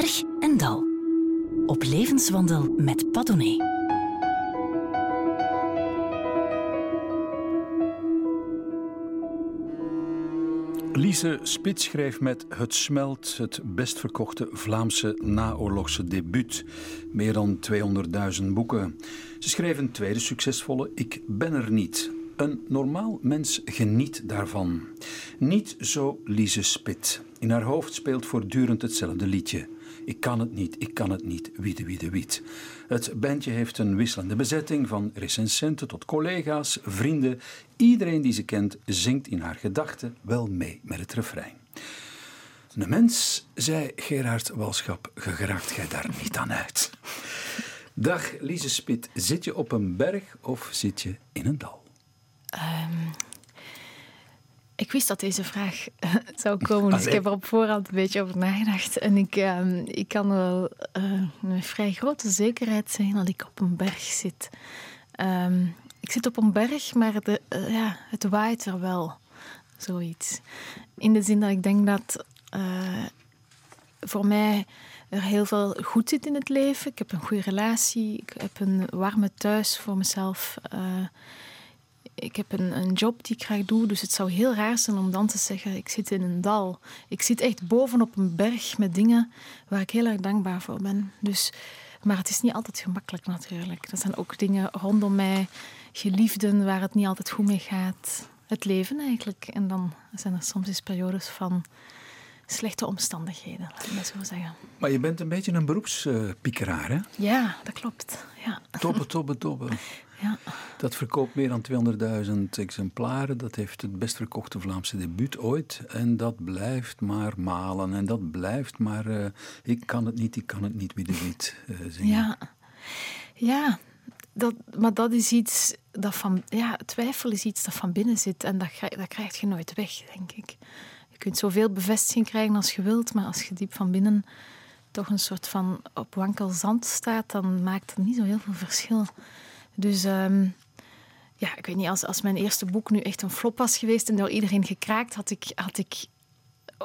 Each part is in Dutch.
berg en dal. Op levenswandel met Padone. Lise Spits schreef met Het Smelt het best verkochte Vlaamse naoorlogse debuut. Meer dan 200.000 boeken. Ze schreef een tweede succesvolle Ik ben er niet. Een normaal mens geniet daarvan. Niet zo Lise Spit. In haar hoofd speelt voortdurend hetzelfde liedje. Ik kan het niet, ik kan het niet, wiede, wiede, wiet. Het bandje heeft een wisselende bezetting van recensenten tot collega's, vrienden. Iedereen die ze kent zingt in haar gedachten wel mee met het refrein. Een mens, zei Gerard Walschap, geraakt gij daar niet aan uit. Dag Lise Spit, zit je op een berg of zit je in een dal? Um, ik wist dat deze vraag eh, zou komen, dus ik heb er op voorhand een beetje over nagedacht. En ik, uh, ik kan wel uh, een vrij grote zekerheid zijn dat ik op een berg zit. Um, ik zit op een berg, maar de, uh, ja, het waait er wel. Zoiets. In de zin dat ik denk dat voor mij er heel veel goed zit in het leven. Ik heb een goede relatie, ik heb een warme thuis voor mezelf ik heb een, een, job die ik graag doe, dus het zou heel raar zijn om dan te zeggen: ik zit in een dal. Ik zit echt bovenop een berg met dingen waar ik heel erg dankbaar voor ben. Dus, maar het is niet altijd gemakkelijk natuurlijk. Er zijn ook dingen rondom mij, geliefden waar het niet altijd goed mee gaat. Het leven eigenlijk. En dan zijn er soms eens periodes van slechte omstandigheden, laat ik maar zo zeggen. Maar je bent een beetje een beroepspiekeraar, hè? Ja, dat klopt. Ja. Tobbe, tobbe, tobbe. Ja. Dat verkoopt meer dan 200.000 exemplaren. Dat heeft het best verkochte Vlaamse debuut ooit. En dat blijft maar malen. En dat blijft maar... Uh, ik kan het niet, ik kan het niet, wie de weet uh, zingen. Ja, ja dat, maar dat is iets dat van... Ja, twijfel is iets dat van binnen zit. En dat, dat krijg je nooit weg, denk ik. Je kunt zoveel bevestiging krijgen als je wilt. Maar als je diep van binnen toch een soort van op wankel zand staat... dan maakt het niet zo heel veel verschil. Dus um, ja, ik weet niet, als, als mijn eerste boek nu echt een flop was geweest en door iedereen gekraakt, had ik, had ik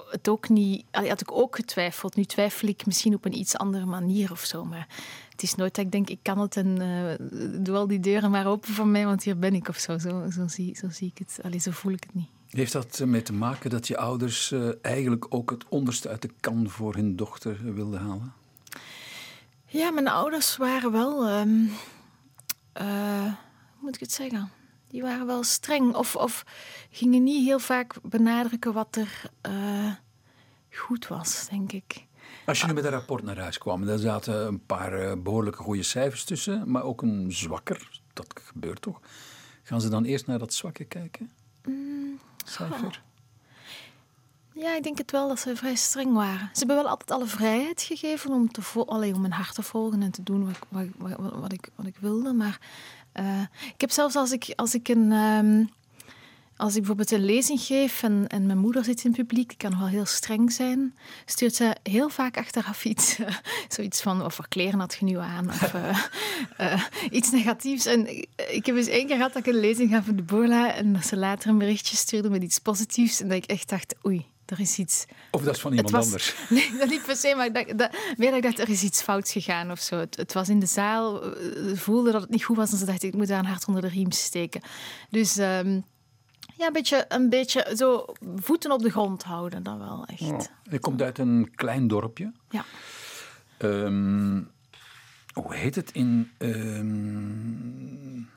het ook niet, had ik ook getwijfeld. Nu twijfel ik misschien op een iets andere manier of zo, maar het is nooit dat ik denk, ik kan het en uh, doe al die deuren maar open voor mij, want hier ben ik of zo. Zo, zo, zie, zo zie ik het, Allee, zo voel ik het niet. Heeft dat mee te maken dat je ouders uh, eigenlijk ook het onderste uit de kan voor hun dochter wilden halen? Ja, mijn ouders waren wel... Um, uh, hoe moet ik het zeggen? Die waren wel streng. Of, of gingen niet heel vaak benadrukken wat er uh, goed was, denk ik. Als je nu met een rapport naar huis kwam, daar zaten een paar uh, behoorlijke goede cijfers tussen, maar ook een zwakker. Dat gebeurt toch? Gaan ze dan eerst naar dat zwakke kijken? Mm, Cijfer? Ja, ik denk het wel dat ze vrij streng waren. Ze hebben wel altijd alle vrijheid gegeven om, te allee, om mijn hart te volgen en te doen wat, wat, wat, wat ik, wat ik wilde. Maar uh, ik heb zelfs als ik, als ik een. Um, als ik bijvoorbeeld een lezing geef en, en mijn moeder zit in het publiek, die kan wel heel streng zijn, stuurt ze heel vaak achteraf iets. Uh, zoiets van, of voor kleren had je nu aan, of uh, iets negatiefs. En ik heb eens één keer gehad dat ik een lezing gaf voor de Borla en dat ze later een berichtje stuurde met iets positiefs en dat ik echt dacht, oei, er is iets... Of dat is van iemand was, anders. Nee, dat niet per se, maar ik dacht, dat, meer dat ik dacht, er is iets fouts gegaan of zo. Het, het was in de zaal, voelde dat het niet goed was en ze dacht, ik moet daar een hart onder de riem steken. Dus... Um, ja, een beetje, een beetje zo voeten op de grond houden, dan wel echt. Oh, je komt uit een klein dorpje. Ja. Um, hoe heet het in... Um,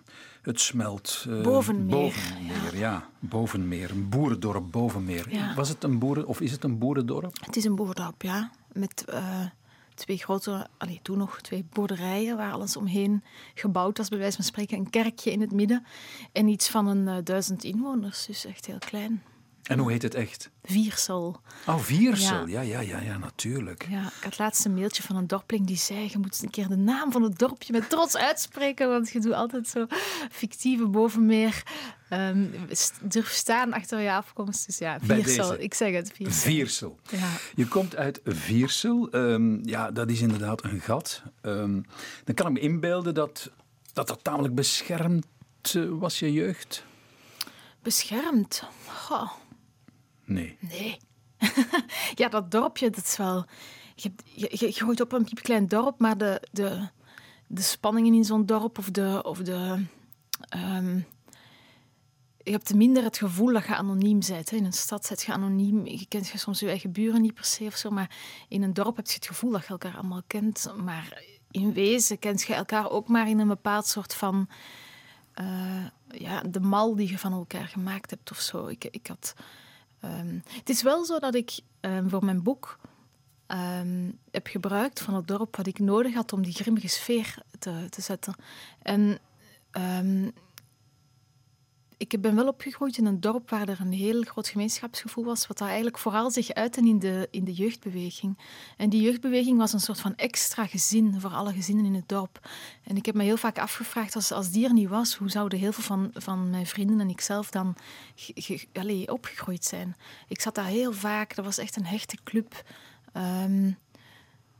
het smelt. Uh, bovenmeer. Bovenmeer, ja. ja. Bovenmeer. Een boerendorp Bovenmeer. Ja. Was het een boeren, of is het een boerendorp? Het is een boerendorp, ja. Met uh, twee grote, allee, toen nog twee boerderijen waar alles omheen gebouwd was, bij wijze van spreken. Een kerkje in het midden en iets van een uh, duizend inwoners, dus echt heel klein. En hoe heet het echt? Viersel. Oh, Viersel. Ja. ja, ja, ja, natuurlijk. Ja, ik had laatst een mailtje van een dorpeling die zei: Je moet een keer de naam van het dorpje met trots uitspreken, want je doet altijd zo fictieve bovenmeer. Um, durf staan achter je afkomst. Dus ja, Viersel. Ik zeg het, Viersel. Viersel. Ja. Je komt uit Viersel. Um, ja, dat is inderdaad een gat. Um, dan kan ik me inbeelden dat dat, dat tamelijk beschermd was, je jeugd. Beschermd? Goh. Nee. Nee. ja, dat dorpje, dat is wel je, groeit op een piepklein dorp, maar de, de, de spanningen in zo'n dorp of de. Of de ehm, je hebt minder het gevoel dat je anoniem bent. In een stad zit je anoniem. Je kent je soms je eigen buren niet per se of zo. Maar in een dorp heb je het gevoel dat je elkaar allemaal kent. Maar in wezen kent je elkaar ook maar in een bepaald soort van. Uh, ja, de mal die je van elkaar gemaakt hebt of zo. Ik, ik had, um, het is wel zo dat ik um, voor mijn boek um, heb gebruikt van het dorp wat ik nodig had om die grimmige sfeer te, te zetten. En ik ben wel opgegroeid in een dorp waar er een heel groot gemeenschapsgevoel was, wat daar eigenlijk vooral zich uitte in de, in de jeugdbeweging. En die jeugdbeweging was een soort van extra gezin voor alle gezinnen in het dorp. En ik heb me heel vaak afgevraagd, als, als die er niet was, hoe zouden heel veel van, van mijn vrienden en ikzelf dan opgegroeid zijn? Ik zat daar heel vaak, dat was echt een hechte club. Um,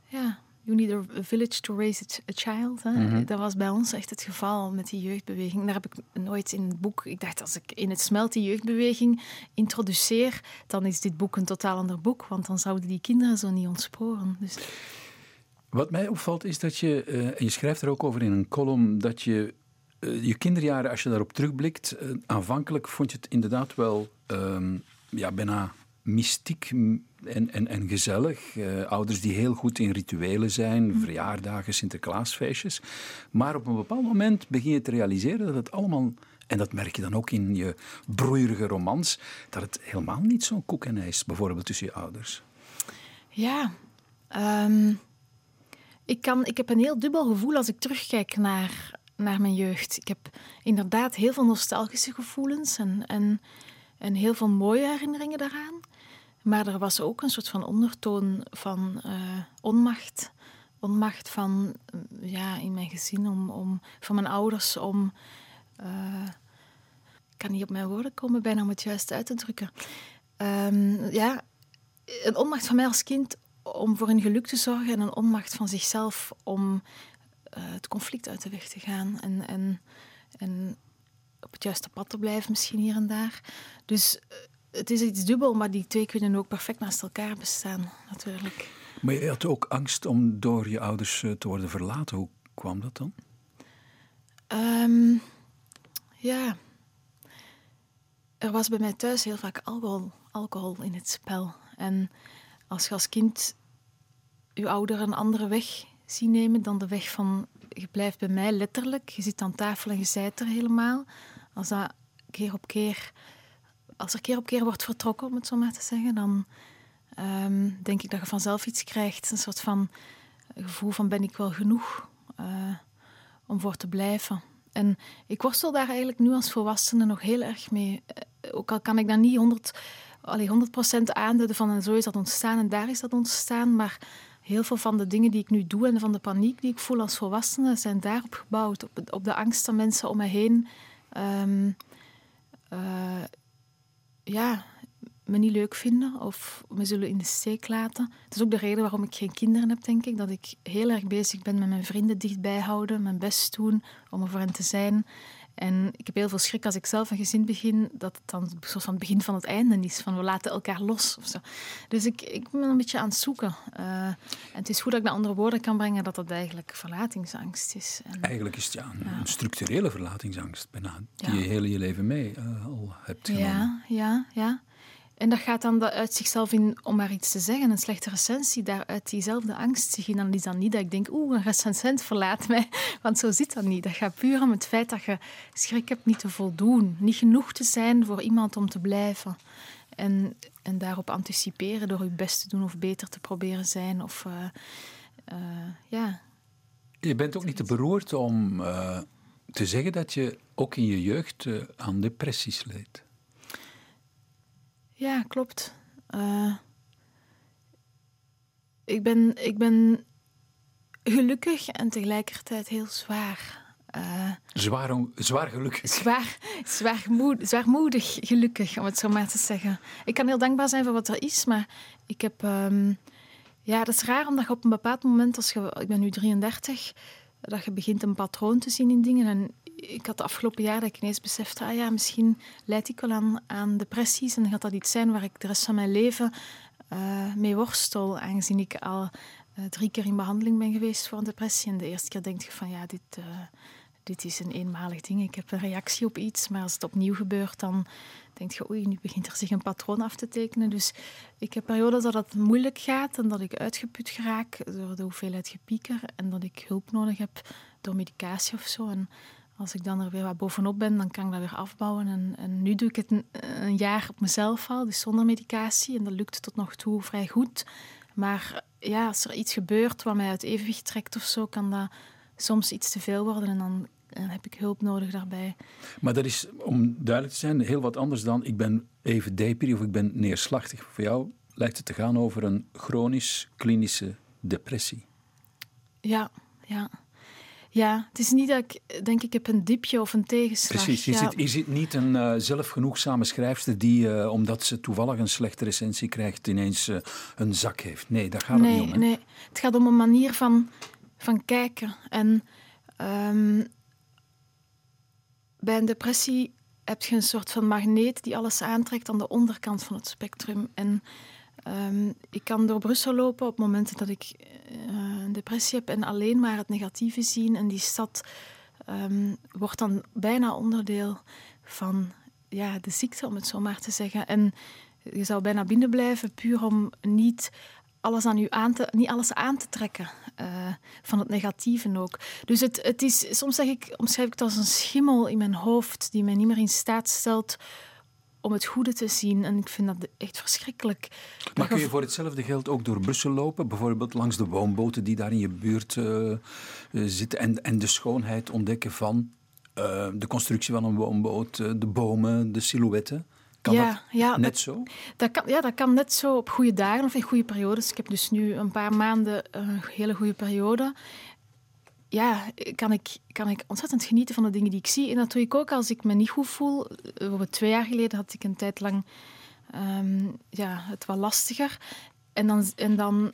ja, You need a village to raise a child. Hè? Mhm. Dat was bij ons echt het geval met die jeugdbeweging. Daar heb ik nooit in het boek... Ik dacht, als ik in het smelt die jeugdbeweging introduceer, dan is dit boek een totaal ander boek. Want dan zouden die kinderen zo niet ontsporen. Dus... Wat mij opvalt is dat je, uh, en je schrijft er ook over in een column, dat je uh, je kinderjaren, als je daarop terugblikt, uh, aanvankelijk vond je het inderdaad wel um, ja, bijna mystiek en, en, en gezellig. Uh, ouders die heel goed in rituelen zijn, mm. verjaardagen, Sinterklaasfeestjes. Maar op een bepaald moment begin je te realiseren dat het allemaal, en dat merk je dan ook in je broeierige romans, dat het helemaal niet zo'n koek en ijs bijvoorbeeld tussen je ouders. Ja, um, ik, kan, ik heb een heel dubbel gevoel als ik terugkijk naar, naar mijn jeugd. Ik heb inderdaad heel veel nostalgische gevoelens en, en, en heel veel mooie herinneringen daaraan. Maar er was ook een soort van ondertoon van uh, onmacht. Onmacht van, ja, in mijn gezin, om, om, van mijn ouders, om... Uh, ik kan niet op mijn woorden komen bijna om het juist uit te drukken. Um, ja, een onmacht van mij als kind om voor hun geluk te zorgen en een onmacht van zichzelf om uh, het conflict uit de weg te gaan en, en, en op het juiste pad te blijven misschien hier en daar. Dus het is iets dubbel, maar die twee kunnen ook perfect naast elkaar bestaan, natuurlijk. Maar je had ook angst om door je ouders eh, te worden verlaten. Hoe kwam dat dan? Um, ja. Er was bij mij thuis heel vaak alcohol, alcohol in het spel. En als je als kind je ouder een andere weg ziet nemen dan de weg van je blijft bij mij letterlijk. Je zit aan tafel en je zijt er helemaal. Als dat keer op keer als er keer op keer wordt vertrokken, om het zo maar te zeggen, dan ehm, denk ik dat je vanzelf iets krijgt. Een soort van gevoel van ben ik wel genoeg uh, om voor te blijven. En ik worstel daar eigenlijk nu als volwassene nog heel erg mee. Eh, ook al kan ik dat niet 100, allee, 100% aanduiden van en zo is dat ontstaan en daar is dat ontstaan, maar heel veel van de dingen die ik nu doe en van de paniek die ik voel als volwassene zijn daarop gebouwd. Op, op de angst van mensen om me heen. Um, ja, me niet leuk vinden of me zullen in de steek laten. Dat is ook de reden waarom ik geen kinderen heb, denk ik. Dat ik heel erg bezig ben met mijn vrienden dichtbij houden, mijn best doen om er voor hen te zijn. En ik heb heel veel schrik als ik zelf een gezin begin, dat het dan soort van het begin van het einde is. Van we laten elkaar los of zo. Dus ik, ik ben een beetje aan het zoeken. Uh, en het is goed dat ik naar andere woorden kan brengen dat dat eigenlijk verlatingsangst is. En, eigenlijk is het ja, een, structurele verlatingsangst bijna, die je heel je leven mee uh, al hebt genomen. Ja, ja, ja. En dat gaat dan uit zichzelf in, om maar iets te zeggen, een slechte recensie, daaruit diezelfde angst zich in. Dan is dan niet dat ik denk, oeh, een recensent verlaat mij. Want zo zit dat niet. Dat gaat puur om het feit dat je schrik hebt niet te voldoen. Niet genoeg te zijn voor iemand om te blijven. En, en daarop anticiperen door je best te doen of beter te proberen zijn. Of, uh, uh, ja. Je bent ook niet te beroerd om uh, te zeggen dat je ook in je jeugd aan depressies leed. Ja, klopt. Uh, ik, ben, ik ben gelukkig en tegelijkertijd heel zwaar. Uh, zwaar, zwaar gelukkig. Zwaar, zwaarmoed, zwaarmoedig gelukkig, om het zo maar te zeggen. Ik kan heel dankbaar zijn voor wat er is, maar ik heb... Um, ja, dat is raar, omdat je op een bepaald moment, als je, ik ben nu 33, dat je begint een patroon te zien in dingen. En ik had de afgelopen jaar dat ik ineens besefte, ah ja, misschien leid ik wel aan, aan depressies en gaat dat iets zijn waar ik de rest van mijn leven uh, mee worstel, aangezien ik al drie keer in behandeling ben geweest voor een depressie. En de eerste keer denk je van ja, dit, dit is een eenmalig ding. Ik heb een reactie op iets, maar als het opnieuw gebeurt, dan denk je, oei, nu begint er zich een patroon af te tekenen. Dus ik heb periodes dat het moeilijk gaat en dat ik uitgeput geraak door de hoeveelheid gepieker en dat ik hulp nodig heb door medicatie of zo. En als ik dan er weer wat bovenop ben, dan kan ik dat weer afbouwen. En, en nu doe ik het een, een, jaar op mezelf al, dus zonder medicatie. En dat lukt tot nog toe vrij goed. Maar ja, als er iets gebeurt wat mij uit evenwicht trekt of zo, kan dat soms iets te veel worden. En dan dan heb ik hulp nodig daarbij. Maar dat is, om duidelijk te zijn, heel wat anders dan ik ben even depri of ik ben neerslachtig. Voor jou lijkt het te gaan over een chronisch klinische depressie. Ja, ja. Ja, het is niet dat ik denk ik heb een dipje of een tegenslag. Precies, je, ja. zit, je niet een uh, zelfgenoegzame schrijfster die, uh, omdat ze toevallig een slechte recensie krijgt, ineens uh, een zak heeft. Nee, daar gaat nee, het niet om. Nee, het gaat om een manier van, van kijken. En um, bij een depressie heb je een soort van magneet die alles aantrekt aan de onderkant van het spectrum. En um, ik kan door Brussel lopen op momenten dat ik uh, een depressie heb en alleen maar het negatieve zien. En die stad um, wordt dan bijna onderdeel van ja, de ziekte, om het zo maar te zeggen. En je zou bijna binnen blijven, puur om niet alles aan u aan te, niet alles aan te trekken. Uh, van het negatieve ook. Dus het, het is, soms zeg ik, omschrijf ik het als een schimmel in mijn hoofd die mij niet meer in staat stelt om het goede te zien. En ik vind dat echt verschrikkelijk. Maar kun je voor hetzelfde geld ook door Brussel lopen? Bijvoorbeeld langs de woonboten die daar in je buurt uh, zitten. En, en de schoonheid ontdekken van uh, de constructie van een woonboot, de bomen, de silhouetten? Kan ja, dat ja, net zo? Dat kan, ja, dat kan net zo op goede dagen of in goede periodes. Ik heb dus nu een paar maanden een hele goede periode. Ja, kan ik, kan ik ontzettend genieten van de dingen die ik zie. En dat doe ik ook als ik me niet goed voel. Bijvoorbeeld twee jaar geleden had ik een tijd lang um, ja, het wat lastiger. En dan, en dan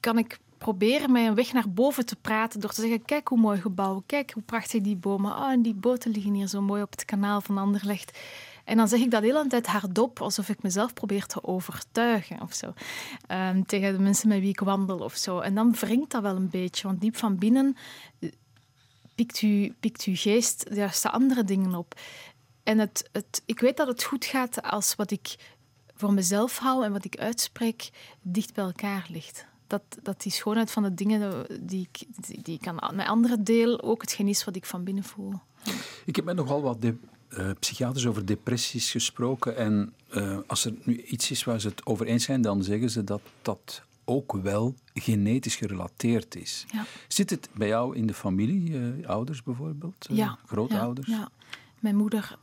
kan ik proberen mij een weg naar boven te praten door te zeggen: kijk hoe mooi gebouw, kijk hoe prachtig die bomen. Oh, en die boten liggen hier zo mooi op het kanaal van Anderlecht. En dan zeg ik dat de hele tijd hardop, alsof ik mezelf probeer te overtuigen of zo. Um, tegen de mensen met wie ik wandel of zo. En dan wringt dat wel een beetje, want diep van binnen eh, pikt, u, pikt uw geest de andere dingen op. En het, het, ik weet dat het goed gaat als wat ik voor mezelf hou en wat ik uitspreek dicht bij elkaar ligt. Dat, dat die schoonheid van de dingen die ik, die, die aan met anderen deel, ook hetgeen is wat ik van binnen voel. Ik heb met nogal wat uh, psychiaters over depressies gesproken. En uh, als er nu iets is waar ze het over eens zijn, dan zeggen ze dat dat ook wel genetisch gerelateerd is. Ja. Zit het bij jou in de familie, uh, ouders bijvoorbeeld? ja. Grootouders? Ja, ja. Mijn moeder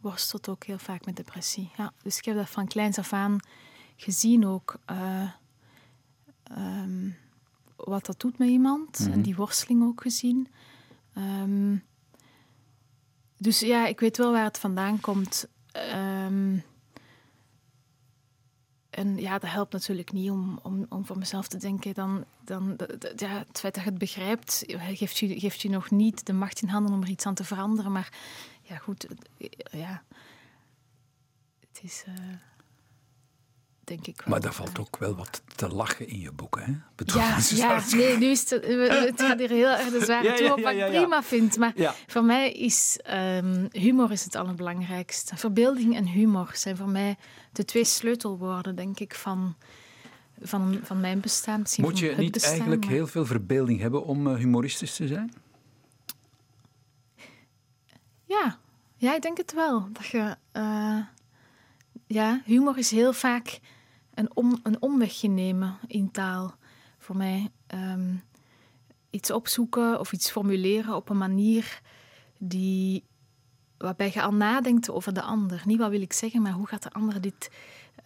worstelt ook heel vaak met depressie. Ja. Dus ik heb dat van kleins af aan gezien ook. Um, wat dat doet met iemand. En mhm. die worsteling ook gezien. Um, dus ja, ik weet wel waar het vandaan komt. Um, en ja, dat helpt natuurlijk niet om, om, om voor mezelf te denken. Dan, dan, ja, het feit dat je het begrijpt, geeft je, geeft je nog niet de macht in handen om er iets aan te veranderen. Maar ja, goed, ja. Het is. Uh, denk ik wel. Maar daar valt ook wel wat te lachen in je boeken, hè? Bedoel, ja, ja nee, nu is het, het gaat hier heel erg de zware ja, toe op, wat ik prima vind. Maar voor mij is um, humor is het allerbelangrijkste. Verbeelding en humor zijn voor mij de twee sleutelwoorden, denk ik, van, van, van mijn bestaan. Misschien Moet je niet bestaan, eigenlijk heel veel verbeelding hebben om uh, humoristisch te zijn? Ja. ja, ik denk het wel. Dat je... Uh, ja, humor is heel vaak een, om, een omwegje nemen in taal. Voor mij um, iets opzoeken of iets formuleren op een manier die, waarbij je al nadenkt over de ander. Niet wat wil ik zeggen, maar hoe gaat de ander dit...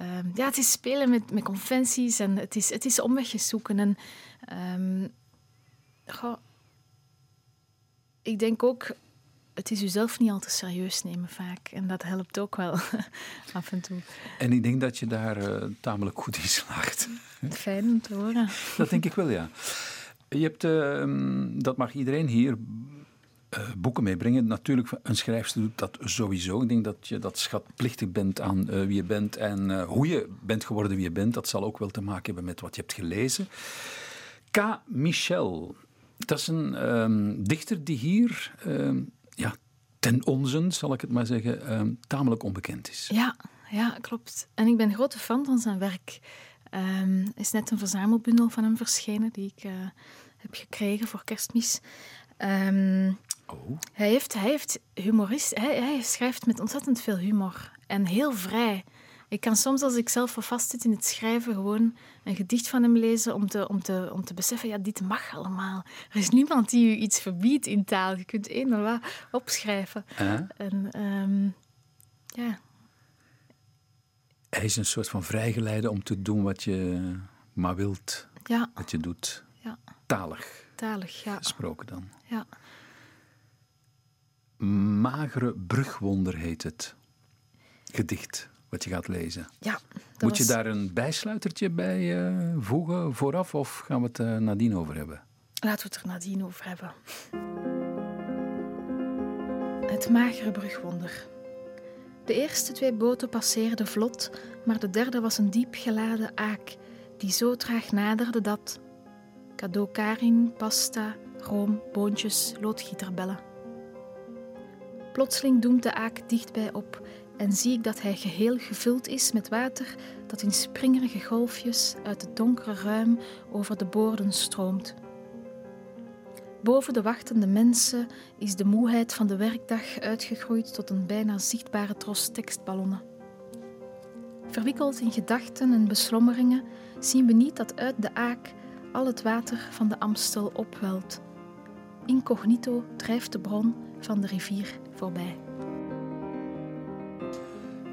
Um, ja, het is spelen met, met conventies en het is, het is omwegjes zoeken. En, goh, ik denk ook het is jezelf niet al te serieus nemen vaak. En dat helpt ook wel af en toe. En ik denk dat je daar uh, tamelijk goed in slaagt. Fijn om te horen. Dat denk ik wel, ja. Je hebt, uh, dat mag iedereen hier uh, boeken meebrengen. Natuurlijk, een schrijfster doet dat sowieso. Ik denk dat je dat schatplichtig bent aan uh, wie je bent en uh, hoe je bent geworden wie je bent. Dat zal ook wel te maken hebben met wat je hebt gelezen. K. Michel. Dat is een um, dichter die hier um, ja, ten onzen, zal ik het maar zeggen, um, tamelijk onbekend is. Ja, ja, klopt. En ik ben een grote fan van zijn werk. Er is net een verzamelbundel van hem verschenen die ik heb gekregen voor kerstmis. Um, oh. hij, heeft, hij heeft humorist, hij, hij, schrijft met ontzettend veel humor en heel vrij. Ik kan soms, als ik zelf vast zit in het schrijven, gewoon een gedicht van hem lezen om te, om te, om te beseffen, ja, dit mag allemaal. Er is niemand die u iets verbiedt in taal. Je kunt één en wat opschrijven. Uh En um, ja... Hij is een soort van vrijgeleide om te doen wat je maar wilt. Ja. Wat je doet. Ja. Talig. Talig, ja. Gesproken dan. Ja. Magere brugwonder heet het. Gedicht wat je gaat lezen. Ja. Moet je daar een bijsluitertje bij uh, voegen vooraf of gaan we het uh, nadien over hebben? Laten we het er nadien over hebben. Het magere brugwonder. De eerste twee boten passeerden vlot, maar de derde was een diep geladen aak, die zo traag naderde dat, cadeau karing, pasta, room, boontjes, loodgieterbellen. Plotseling doemt de aak dichtbij op en zie ik dat hij geheel gevuld is met water dat in springerige golfjes uit het donkere ruim over de boorden stroomt. Boven de wachtende mensen is de moeheid van de werkdag uitgegroeid tot een bijna zichtbare tros tekstballonnen. Verwikkeld in gedachten en beslommeringen zien we niet dat uit de aak al het water van de Amstel opwelt. Incognito drijft de bron van de rivier voorbij.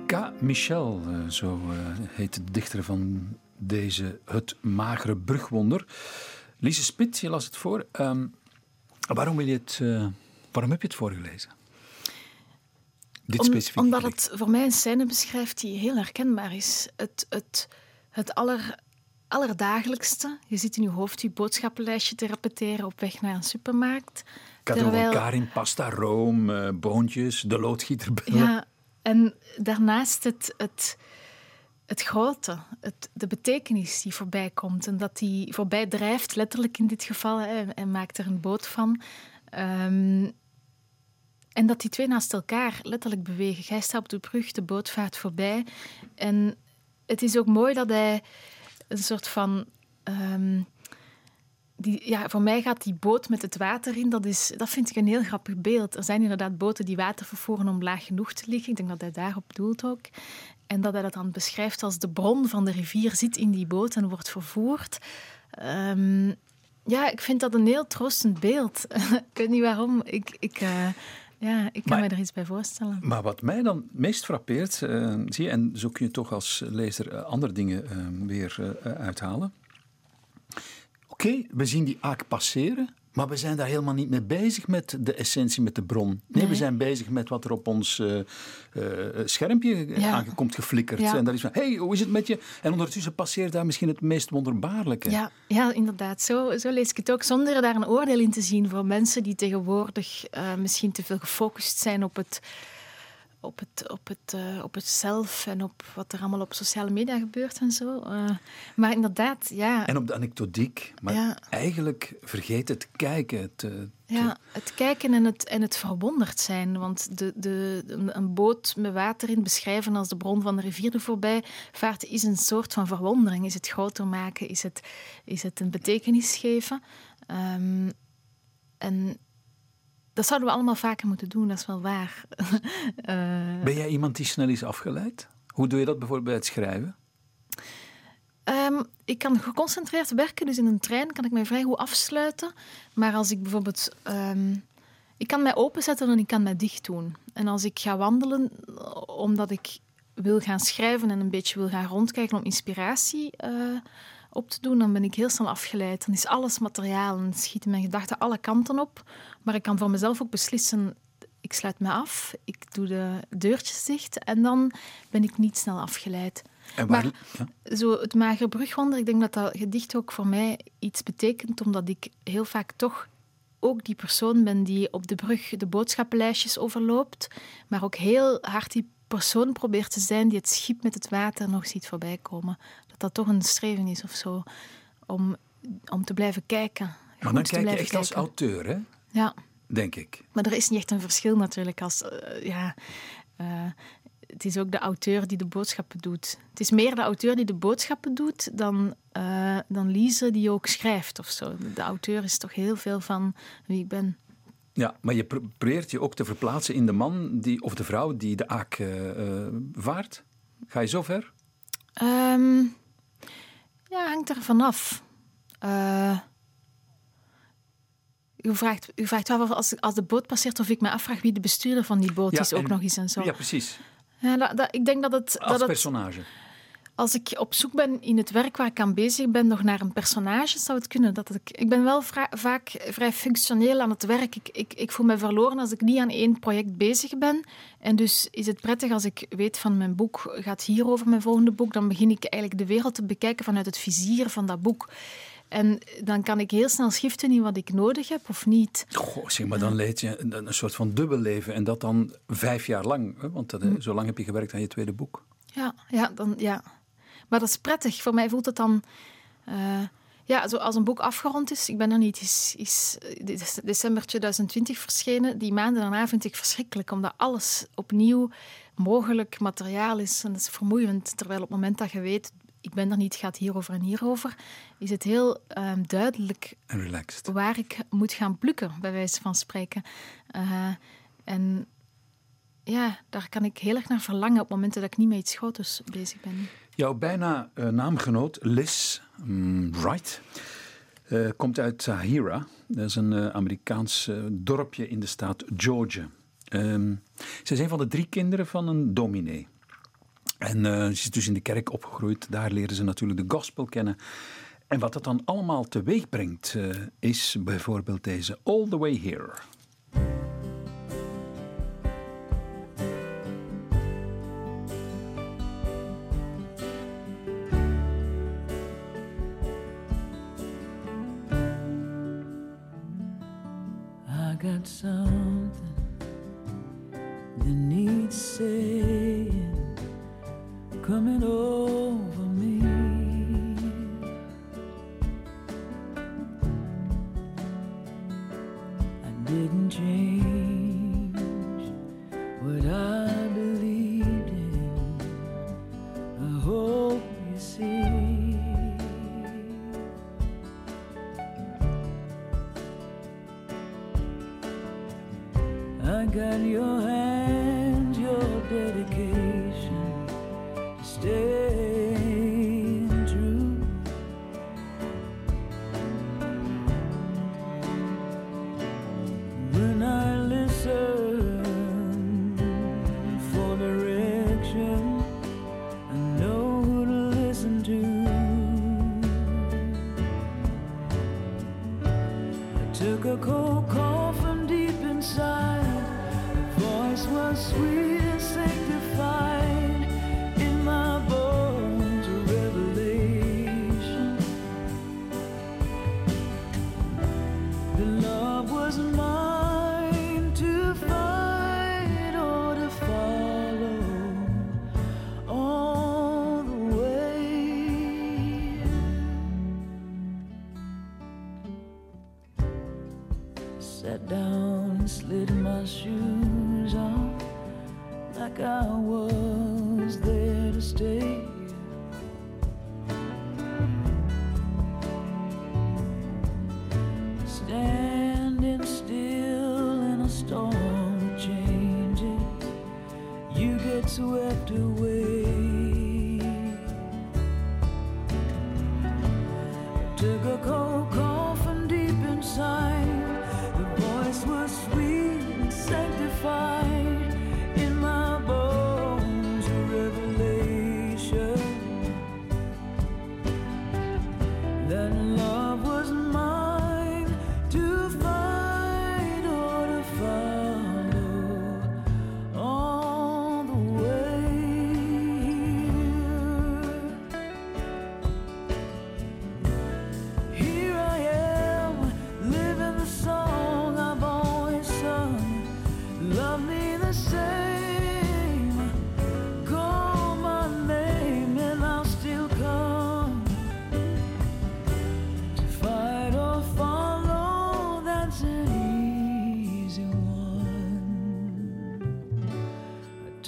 K. Michel, eh, zo eh, heet de dichter van deze Het Magere Brugwonder. Lise Spit, je las het voor. Um, waarom, wil je het, uh, waarom heb je het voorgelezen? Dit Om, omdat het voor mij een scène beschrijft die heel herkenbaar is. Het, het, het aller allerdagelijkste. Je zit in je hoofd je boodschappenlijstje te repeteren op weg naar een supermarkt. Cadeau terwijl... Karin, pasta, room, boontjes, de loodgieter. Ja, en daarnaast het, het, het grote, het, de betekenis die voorbij komt. En dat die voorbij drijft, letterlijk in dit geval, hè, en maakt er een boot van. Um, en dat die twee naast elkaar letterlijk bewegen. Hij staat op de brug, de boot vaart voorbij. En het is ook mooi dat hij een soort van. Um, die, ja, voor mij gaat die boot met het water in, dat, is, dat vind ik een heel grappig beeld. Er zijn inderdaad boten die water vervoeren om laag genoeg te liggen. Ik denk dat hij daarop doelt ook. En dat hij dat dan beschrijft als de bron van de rivier zit in die boot en wordt vervoerd. Um, ja, ik vind dat een heel troostend beeld. ik weet niet waarom. Ik, ik, uh, ja, ik kan me er iets bij voorstellen. Maar wat mij dan meest frappeert, uh, zie je, en zo kun je toch als lezer uh, andere dingen uh, weer uithalen. Oké, we zien die aak passeren, maar we zijn daar helemaal niet mee bezig met de essentie, met de bron. Nee, we zijn bezig met wat er op ons schermpje ja. aangekomt geflikkerd. Ja. En daar is van, hey, hoe is het met je? En ondertussen passeert daar misschien het meest wonderbaarlijke. Ja, ja inderdaad. Zo, zo lees ik het ook, zonder daar een oordeel in te zien voor mensen die tegenwoordig misschien te veel gefocust zijn op het op het, op, het, uh, op het zelf en op wat er allemaal op sociale media gebeurt en zo. Uh, maar inderdaad, ja. En op de anekdotiek. Maar ja. eigenlijk vergeet het kijken. Het, uh, ja, het kijken en het, en het verwonderd zijn. Want de, de, een boot met water in beschrijven als de bron van de rivier er voorbij vaart is een soort van verwondering. Is het groter maken? Is het, is het een betekenis geven? Um, en dat zouden we allemaal vaker moeten doen, dat is wel waar. uh, ben jij iemand die snel is afgeleid? Hoe doe je dat bijvoorbeeld bij het schrijven? Um, ik kan geconcentreerd werken, dus in een trein kan ik mij vrij goed afsluiten. Maar als ik bijvoorbeeld. Um, ik kan mij openzetten en ik kan mij dicht doen. En als ik ga wandelen, omdat ik wil gaan schrijven en een beetje wil gaan rondkijken om inspiratie uh, op te doen, dan ben ik heel snel afgeleid. Dan is alles materiaal en schieten mijn gedachten alle kanten op. Maar ik kan voor mezelf ook beslissen, ik sluit me af, ik doe de deurtjes dicht en dan ben ik niet snel afgeleid. maar zo het Mager Brugwonder, ik denk dat dat gedicht ook voor mij iets betekent, omdat ik heel vaak toch ook die persoon ben die op de brug de boodschappenlijstjes overloopt, maar ook heel hard die persoon probeert te zijn die het schip met het water nog ziet voorbij komen. Dat dat toch een streven is of zo, om, om te blijven kijken. Maar dan kijk je echt als auteur, hè? Ja. Denk ik. Maar er is niet echt een verschil natuurlijk. Als, uh, ja, uh, het is ook de auteur die de boodschappen doet. Het is meer de auteur die de boodschappen doet dan, uh, dan Lise die ook schrijft of zo. De auteur is toch heel veel van wie ik ben. Ja, maar je probeert je ook te verplaatsen in de man die, of de vrouw die de aak uh, vaart. Ga je zo ver? Um, ja, hangt er vanaf. Uh, u vraagt, u vraagt wel als, als de boot passeert of ik me afvraag wie de bestuurder van die boot ja, is ook en, nog eens en zo. Ja, precies. Ja, dat, dat, ik denk dat het... Als dat personage. Het, als ik op zoek ben in het werk waar ik aan bezig ben, nog naar een personage, zou het kunnen. Dat ik, ik ben wel vaak vrij functioneel aan het werk. Ik, ik, ik voel me verloren als ik niet aan één project bezig ben. En dus is het prettig als ik weet van mijn boek gaat hier over mijn volgende boek. Dan begin ik eigenlijk de wereld te bekijken vanuit het vizier van dat boek. En dan kan ik heel snel schiften in wat ik nodig heb of niet. Goh, zeg maar, dan leid je een, een soort van dubbel leven. En dat dan vijf jaar lang. Hè? Want dat, mm. zo lang heb je gewerkt aan je tweede boek. Ja, ja, dan, ja. Maar dat is prettig. Voor mij voelt het dan... Uh, ja, zo als een boek afgerond is, ik ben er niet, is, is december 2020 verschenen. Die maanden daarna vind ik verschrikkelijk, omdat alles opnieuw mogelijk materiaal is. En dat is vermoeiend. Terwijl op het moment dat je weet, ik ben er niet, het gaat hierover en hierover, is het heel um, duidelijk relaxed. waar ik moet gaan plukken, bij wijze van spreken. Uh, en ja, daar kan ik heel erg naar verlangen op momenten dat ik niet met iets groters bezig ben. Jouw bijna uh, naamgenoot Liz um, Wright uh, komt uit Sahira. Dat is een Amerikaans dorpje in de staat Georgia. Um, ze is een van de drie kinderen van een dominee. En uh, ze is dus in de kerk opgegroeid. Daar leren ze natuurlijk de gospel kennen. En wat dat dan allemaal teweeg brengt, uh, is bijvoorbeeld deze All the Way Here. Took a cold call from deep inside. The voice was sweet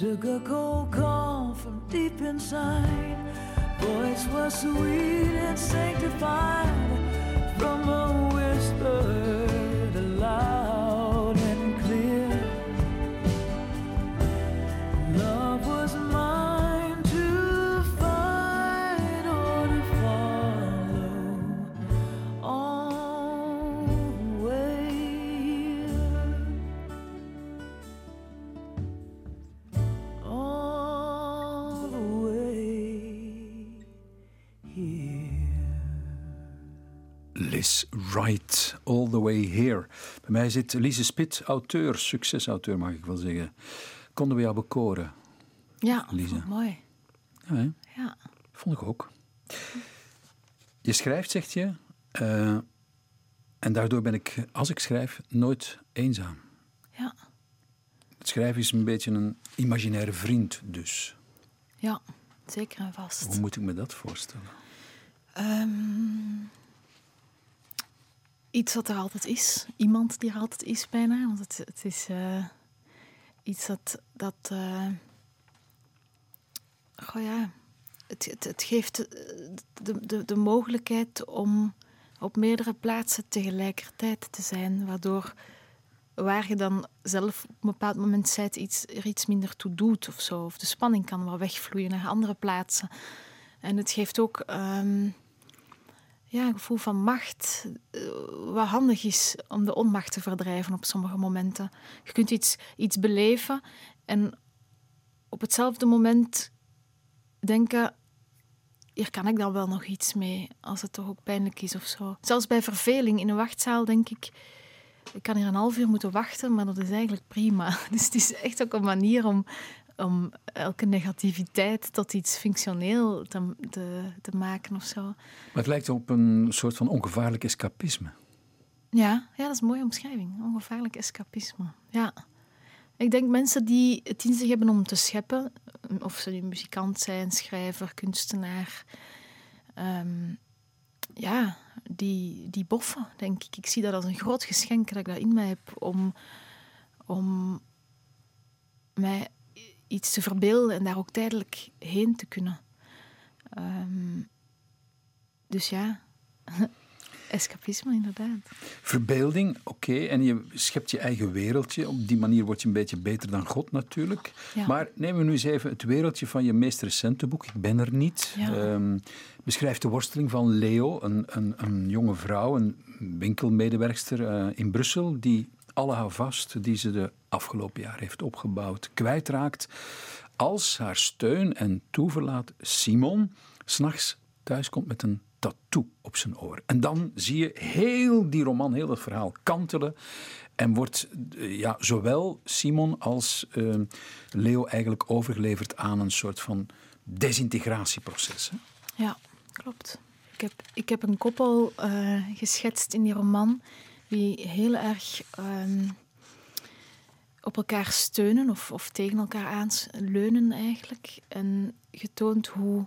Took a cold call from deep inside. Voice was sweet and sanctified mij zit Lise Spit, auteur, succesauteur mag ik wel zeggen. Konden we jou bekoren? Ja, mooi. Ja? Ja. vond ik ook. Je schrijft, zegt je, eh, en daardoor ben ik, als ik schrijf, nooit eenzaam. Ja. Het schrijven is een beetje een imaginaire vriend, dus. ja, zeker en vast. Hoe moet ik me dat voorstellen? Ehm, iets wat er altijd is. Iemand die er altijd is bijna. Want het, het is eh, iets dat... dat goh ja, het, het, het geeft de, de, de mogelijkheid om op meerdere plaatsen tegelijkertijd te zijn. Waardoor waar je dan zelf op een bepaald moment zijt iets, er iets minder toe doet of zo. Of de spanning kan wel wegvloeien naar andere plaatsen. En het geeft ook ehm, ja, een gevoel van macht, eh, wat handig is om de onmacht te verdrijven op sommige momenten. Je kunt iets, iets beleven en op hetzelfde moment denken, hier kan ik dan wel nog iets mee, als het toch ook pijnlijk is of zo. Zelfs bij verveling in een wachtzaal denk ik, ik kan hier een half uur moeten wachten, maar dat is eigenlijk prima. Dus het is echt ook een manier om, om elke negativiteit tot iets functioneel te, te, te maken of zo. Maar het lijkt op een soort van ongevaarlijk escapisme. Ja, ja, dat is een mooie omschrijving. Ongevaarlijk escapisme. Ja. Ik denk mensen die het in zich hebben om te scheppen, of ze nu muzikant zijn, schrijver, kunstenaar, ehm, ja, die, die boffen, denk ik. Ik zie dat als een groot geschenk dat ik dat in mij heb om, om mij iets te verbeelden en daar ook tijdelijk heen te kunnen. Ehm, dus ja, escapisme inderdaad. Verbeelding, oké, en je schept je eigen wereldje. Op die manier word je een beetje beter dan God natuurlijk. Ja. Maar nemen we nu eens even het wereldje van je meest recente boek, Ik ben er niet. Ja. Ehm, beschrijft de worsteling van Leo, een, een, een jonge vrouw, een winkelmedewerkster eh, in Brussel, die alle houvast die ze de afgelopen jaar heeft opgebouwd kwijtraakt. Als haar steun en toeverlaat Simon s'nachts thuiskomt met een tattoo op zijn oor. En dan zie je heel die roman, heel dat verhaal kantelen. En wordt eh, ja, zowel Simon als eh, Leo eigenlijk overgeleverd aan een soort van desintegratieproces. Hè? Ja, klopt. Ik heb, ik heb een koppel eh, geschetst in die roman die heel erg ehm, op elkaar steunen of, of tegen elkaar aanleunen eigenlijk. En getoond hoe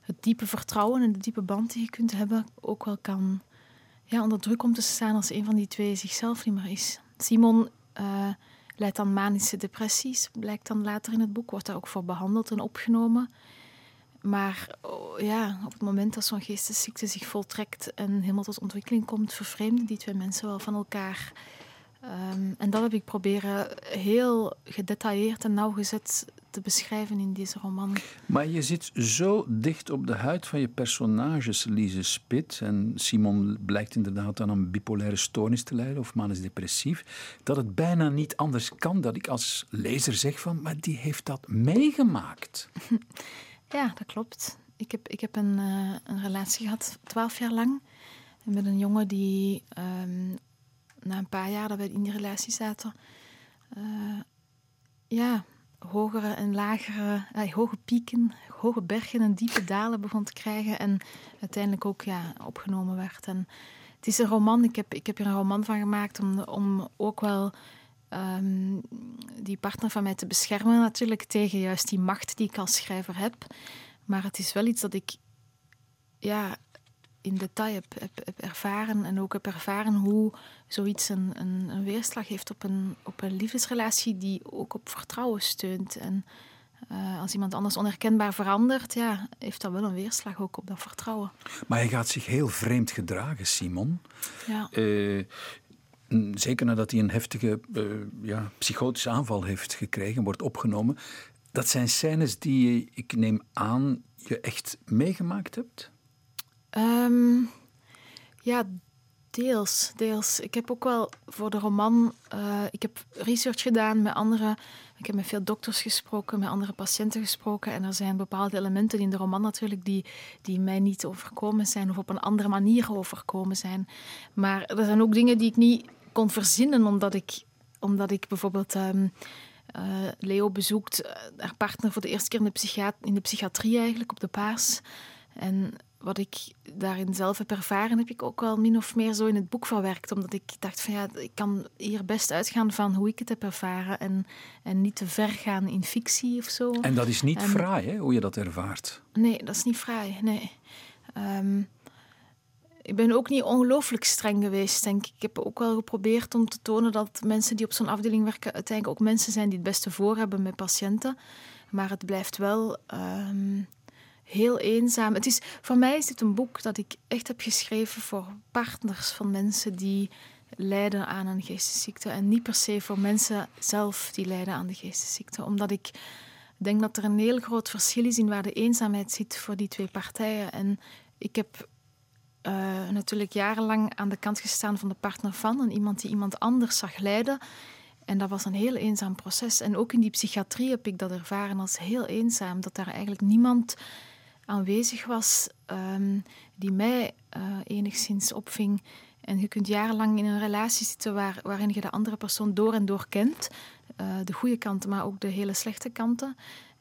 het diepe vertrouwen en de diepe band die je kunt hebben ook wel kan ja, onder druk om te staan als een van die twee zichzelf niet meer is. Simon eh, leidt aan manische depressies, blijkt dan later in het boek, wordt daar ook voor behandeld en opgenomen. Maar oh, ja, op het moment dat zo'n geestesziekte zich voltrekt en helemaal tot ontwikkeling komt, vervreemden die twee mensen wel van elkaar. Ehm, en dat heb ik proberen heel gedetailleerd en nauwgezet te beschrijven in deze roman. Maar je zit zo dicht op de huid van je personages, Lise Spit. En Simon blijkt inderdaad aan een bipolaire stoornis te lijden, of manisch depressief. Dat het bijna niet anders kan dat ik als lezer zeg van, maar die heeft dat meegemaakt. Ja, dat klopt. Ik heb, ik heb een, eh, een relatie gehad, twaalf jaar lang, met een jongen die ehm, na een paar jaar dat we in die relatie zaten, eh, ja, hogere en lagere, eh, hoge pieken, hoge bergen en diepe dalen begon te krijgen en uiteindelijk ook ja, opgenomen werd. En het is een roman, ik heb, ik heb er een roman van gemaakt om, om ook wel ehm, die partner van mij te beschermen natuurlijk tegen juist die macht die ik als schrijver heb. Maar het is wel iets dat ik ja, in detail heb, heb, heb ervaren en ook heb ervaren hoe zoiets een, een, een weerslag heeft op een, op een liefdesrelatie die ook op vertrouwen steunt. En Uh, als iemand anders onherkenbaar verandert, ja, heeft dat wel een weerslag ook op dat vertrouwen. Maar hij gaat zich heel vreemd gedragen, Simon. Ja. Uh, zeker nadat hij een heftige uh, ja, psychotische aanval heeft gekregen, wordt opgenomen. Dat zijn scènes die ik neem aan, je echt meegemaakt hebt? Um, ja, deels, deels. Ik heb ook wel voor de roman, uh, ik heb research gedaan met andere, ik heb met veel dokters gesproken, met andere patiënten gesproken en er zijn bepaalde elementen in de roman natuurlijk die, die mij niet overkomen zijn of op een andere manier overkomen zijn. Maar er zijn ook dingen die ik niet kon verzinnen omdat ik, omdat ik bijvoorbeeld... Um, uh, Leo bezoekt uh, haar partner voor de eerste keer in de, in de psychiatrie eigenlijk, op de paas. En wat ik daarin zelf heb ervaren, heb ik ook wel min of meer zo in het boek verwerkt. Omdat ik dacht van ja, ik kan hier best uitgaan van hoe ik het heb ervaren en, en niet te ver gaan in fictie of zo. En dat is niet en, fraai, hè, hoe je dat ervaart? Nee, dat is niet fraai, nee. Um, ik ben ook niet ongelooflijk streng geweest, denk ik. Ik heb ook wel geprobeerd om te tonen dat mensen die op zo'n afdeling werken uiteindelijk ook mensen zijn die het beste voor hebben met patiënten. Maar het blijft wel... Um, heel eenzaam. Het is, voor mij is dit een boek dat ik echt heb geschreven voor partners van mensen die lijden aan een geestesziekte. En niet per se voor mensen zelf die lijden aan de geestesziekte. Omdat ik denk dat er een heel groot verschil is in waar de eenzaamheid zit voor die twee partijen. En ik heb uh, natuurlijk jarenlang aan de kant gestaan van de partner van. En iemand die iemand anders zag lijden. En dat was een heel eenzaam proces. En ook in die psychiatrie heb ik dat ervaren als heel eenzaam. Dat daar eigenlijk niemand aanwezig was, um, die mij uh, enigszins opving. En je kunt jarenlang in een relatie zitten waar, waarin je de andere persoon door en door kent. Uh, de goede kanten, maar ook de hele slechte kanten.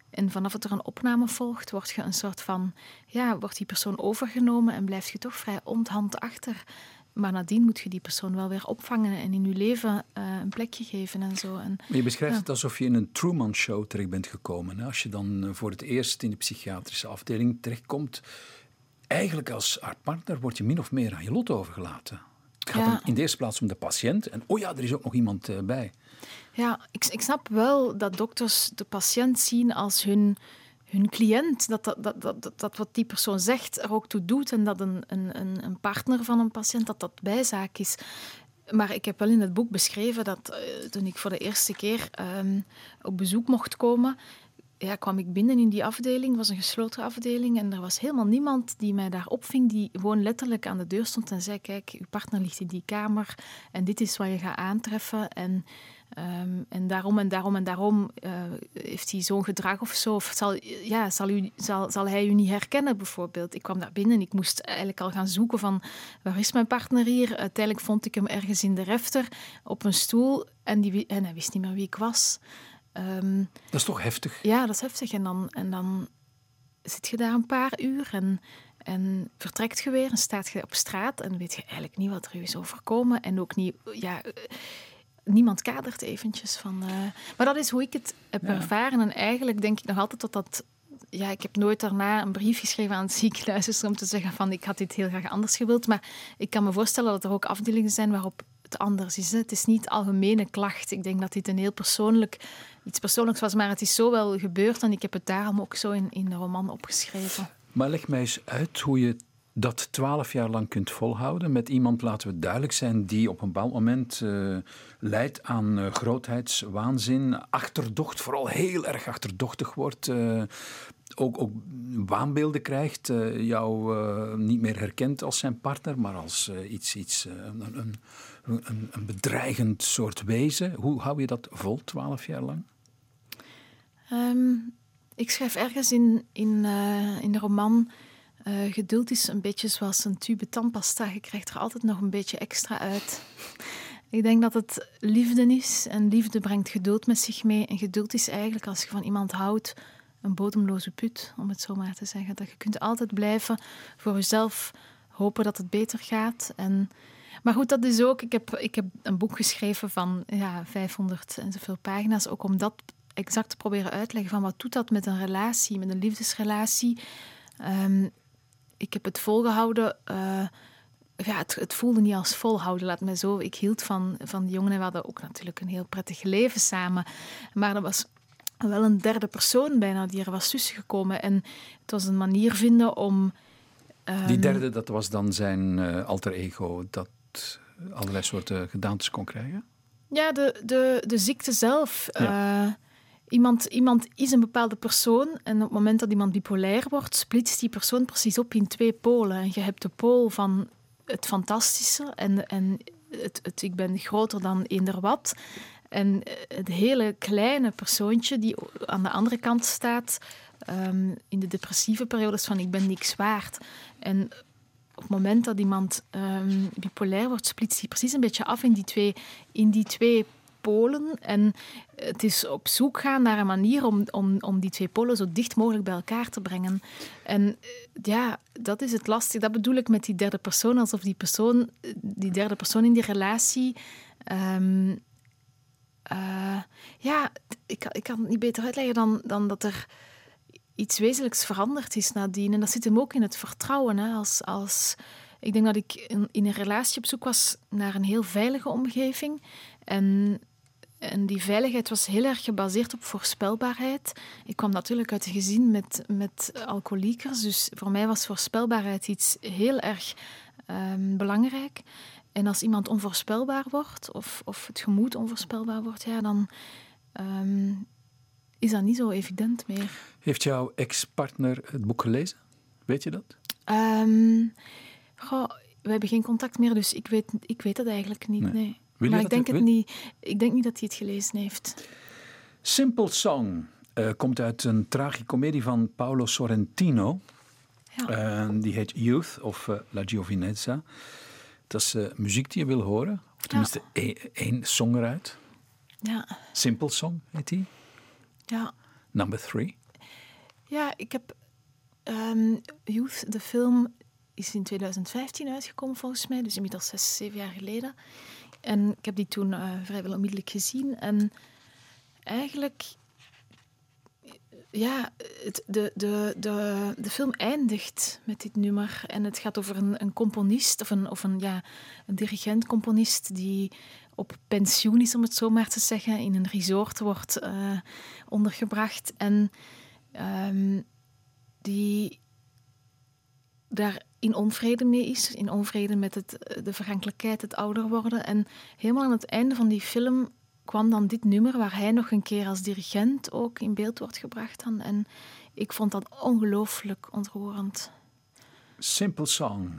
En vanaf het er een opname volgt, word je een soort van, ja, wordt die persoon overgenomen en blijf je toch vrij onthand achter. Maar nadien moet je die persoon wel weer opvangen en in je leven uh, een plekje geven en zo. En, maar je beschrijft ja. het alsof je in een Truman-show terecht bent gekomen. Hè? Als je dan eh, voor het eerst in de psychiatrische afdeling terechtkomt, eigenlijk als haar partner word je min of meer aan je lot overgelaten. Het gaat ja. in de eerste plaats om de patiënt en oh ja, er is ook nog iemand uh, bij. Ja, ik, ik snap wel dat dokters de patiënt zien als hun hun cliënt, dat, dat, dat, dat, dat wat die persoon zegt er ook toe doet en dat een, een, een partner van een patiënt, dat dat bijzaak is. Maar ik heb wel in het boek beschreven dat uh, toen ik voor de eerste keer um, op bezoek mocht komen, ja, kwam ik binnen in die afdeling. Het was een gesloten afdeling en er was helemaal niemand die mij daar opving, die gewoon letterlijk aan de deur stond en zei, kijk, uw partner ligt in die kamer en dit is wat je gaat aantreffen. En Um, en daarom en daarom en daarom uh, heeft hij zo'n gedrag of zo. Of zal, ja, zal, u, zal, zal hij u niet herkennen, bijvoorbeeld. Ik kwam daar binnen en ik moest eigenlijk al gaan zoeken van... waar is mijn partner hier? Uiteindelijk vond ik hem ergens in de refter op een stoel en, die, en hij wist niet meer wie ik was. Um, dat is toch heftig? Ja, dat is heftig. En dan, en dan zit je daar een paar uur en, en vertrekt je weer en staat je op straat en weet je eigenlijk niet wat er is overkomen. En ook niet... Ja, niemand kadert eventjes van. Uh, maar dat is hoe ik het heb ja. ervaren. En eigenlijk denk ik nog altijd dat dat. Ja, ik heb nooit daarna een brief geschreven aan het ziekenhuis om te zeggen van ik had dit heel graag anders gewild. Maar ik kan me voorstellen dat er ook afdelingen zijn waarop het anders is. Het is niet algemene klacht. Ik denk dat dit een heel persoonlijk, iets persoonlijks was, maar het is zo wel gebeurd en ik heb het daarom ook zo in, in de roman opgeschreven. Maar leg mij eens uit hoe je dat twaalf jaar lang kunt volhouden met iemand, laten we duidelijk zijn, die op een bepaald moment uh, leidt aan uh, grootheidswaanzin, achterdocht, vooral heel erg achterdochtig wordt, uh, ook, ook waanbeelden krijgt, jou niet meer herkent als zijn partner, maar als iets, iets een, een, een, bedreigend soort wezen. Hoe hou je dat vol twaalf jaar lang? Um, ik schrijf ergens in, in, in de roman uh, geduld is een beetje zoals een tube tandpasta. Je krijgt er altijd nog een beetje extra uit. Ik denk dat het liefde is en liefde brengt geduld met zich mee. En geduld is eigenlijk, als je van iemand houdt, een bodemloze put, om het zo maar te zeggen. Dat je kunt altijd blijven voor jezelf hopen dat het beter gaat. En, maar goed, dat is ook... Ik heb, ik heb een boek geschreven van ja, 500 en zoveel pagina's, ook om dat exact te proberen uitleggen van wat doet dat met een relatie, met een liefdesrelatie. Um, ik heb het volgehouden. Uh, ja, het, het, voelde niet als volhouden, laat me zo. Ik hield van, van die jongen en we hadden ook natuurlijk een heel prettig leven samen. Maar dat was wel een derde persoon bijna die er was tussengekomen. En het was een manier vinden om... Um, die derde, dat was dan zijn uh, alter ego dat allerlei soorten gedaantes kon krijgen? Ja, de, de, de ziekte zelf. Ja. Uh, iemand, iemand is een bepaalde persoon en op het moment dat iemand bipolair wordt, splitst die persoon precies op in twee polen. En je hebt de pool van het fantastische en, en het, ik ben groter dan eender wat. En het hele kleine persoontje die aan de andere kant staat, um, in de depressieve periodes van ik ben niks waard. En op het moment dat iemand um, bipolair wordt, splitst hij precies een beetje af in die twee, in die twee polen. En het is op zoek gaan naar een manier om, om, om die twee polen zo dicht mogelijk bij elkaar te brengen. En ja, dat is het lastig. Dat bedoel ik met die derde persoon, alsof die persoon, die derde persoon in die relatie. Um, uh, ja, ik, ik kan het niet beter uitleggen dan, dan dat er iets wezenlijks veranderd is nadien. En dat zit hem ook in het vertrouwen. Hè. Als, als, ik denk dat ik in, in een relatie op zoek was naar een heel veilige omgeving. En, en die veiligheid was heel erg gebaseerd op voorspelbaarheid. Ik kwam natuurlijk uit een gezin met, met alcoholiekers. Dus voor mij was voorspelbaarheid iets heel erg um, belangrijk. En als iemand onvoorspelbaar wordt, of, of het gemoed onvoorspelbaar wordt, ja, dan um, is dat niet zo evident meer. Heeft jouw ex-partner het boek gelezen? Weet je dat? Um, goh, we hebben geen contact meer, dus ik weet, ik weet het eigenlijk niet. Nee. nee. Maar ik denk, het niet, ik denk niet dat hij het gelezen heeft. Simple Song uh, komt uit een tragicomedie van Paolo Sorrentino. Ja. Uh, die heet Youth of uh, La Giovinezza. Dat is uh, muziek die je wil horen. Of tenminste ja. één, één song eruit. Ja. Simple Song heet die. Ja. Number three. Ja, ik heb um, Youth, de film, is in 2015 uitgekomen volgens mij. Dus inmiddels zes, zeven jaar geleden. En ik heb die toen uh, vrijwel onmiddellijk gezien. En eigenlijk ja, het, de, de, de, de film eindigt met dit nummer. En het gaat over een, een componist, of een, of een, ja, een dirigent-componist die op pensioen is, om het zo maar te zeggen, in een resort wordt uh, ondergebracht. En um, die daar in onvrede mee is, in onvrede met het, de vergankelijkheid, het ouder worden. En helemaal aan het einde van die film kwam dan dit nummer waar hij nog een keer als dirigent ook in beeld wordt gebracht. Dan. En ik vond dat ongelooflijk ontroerend. Simple Song.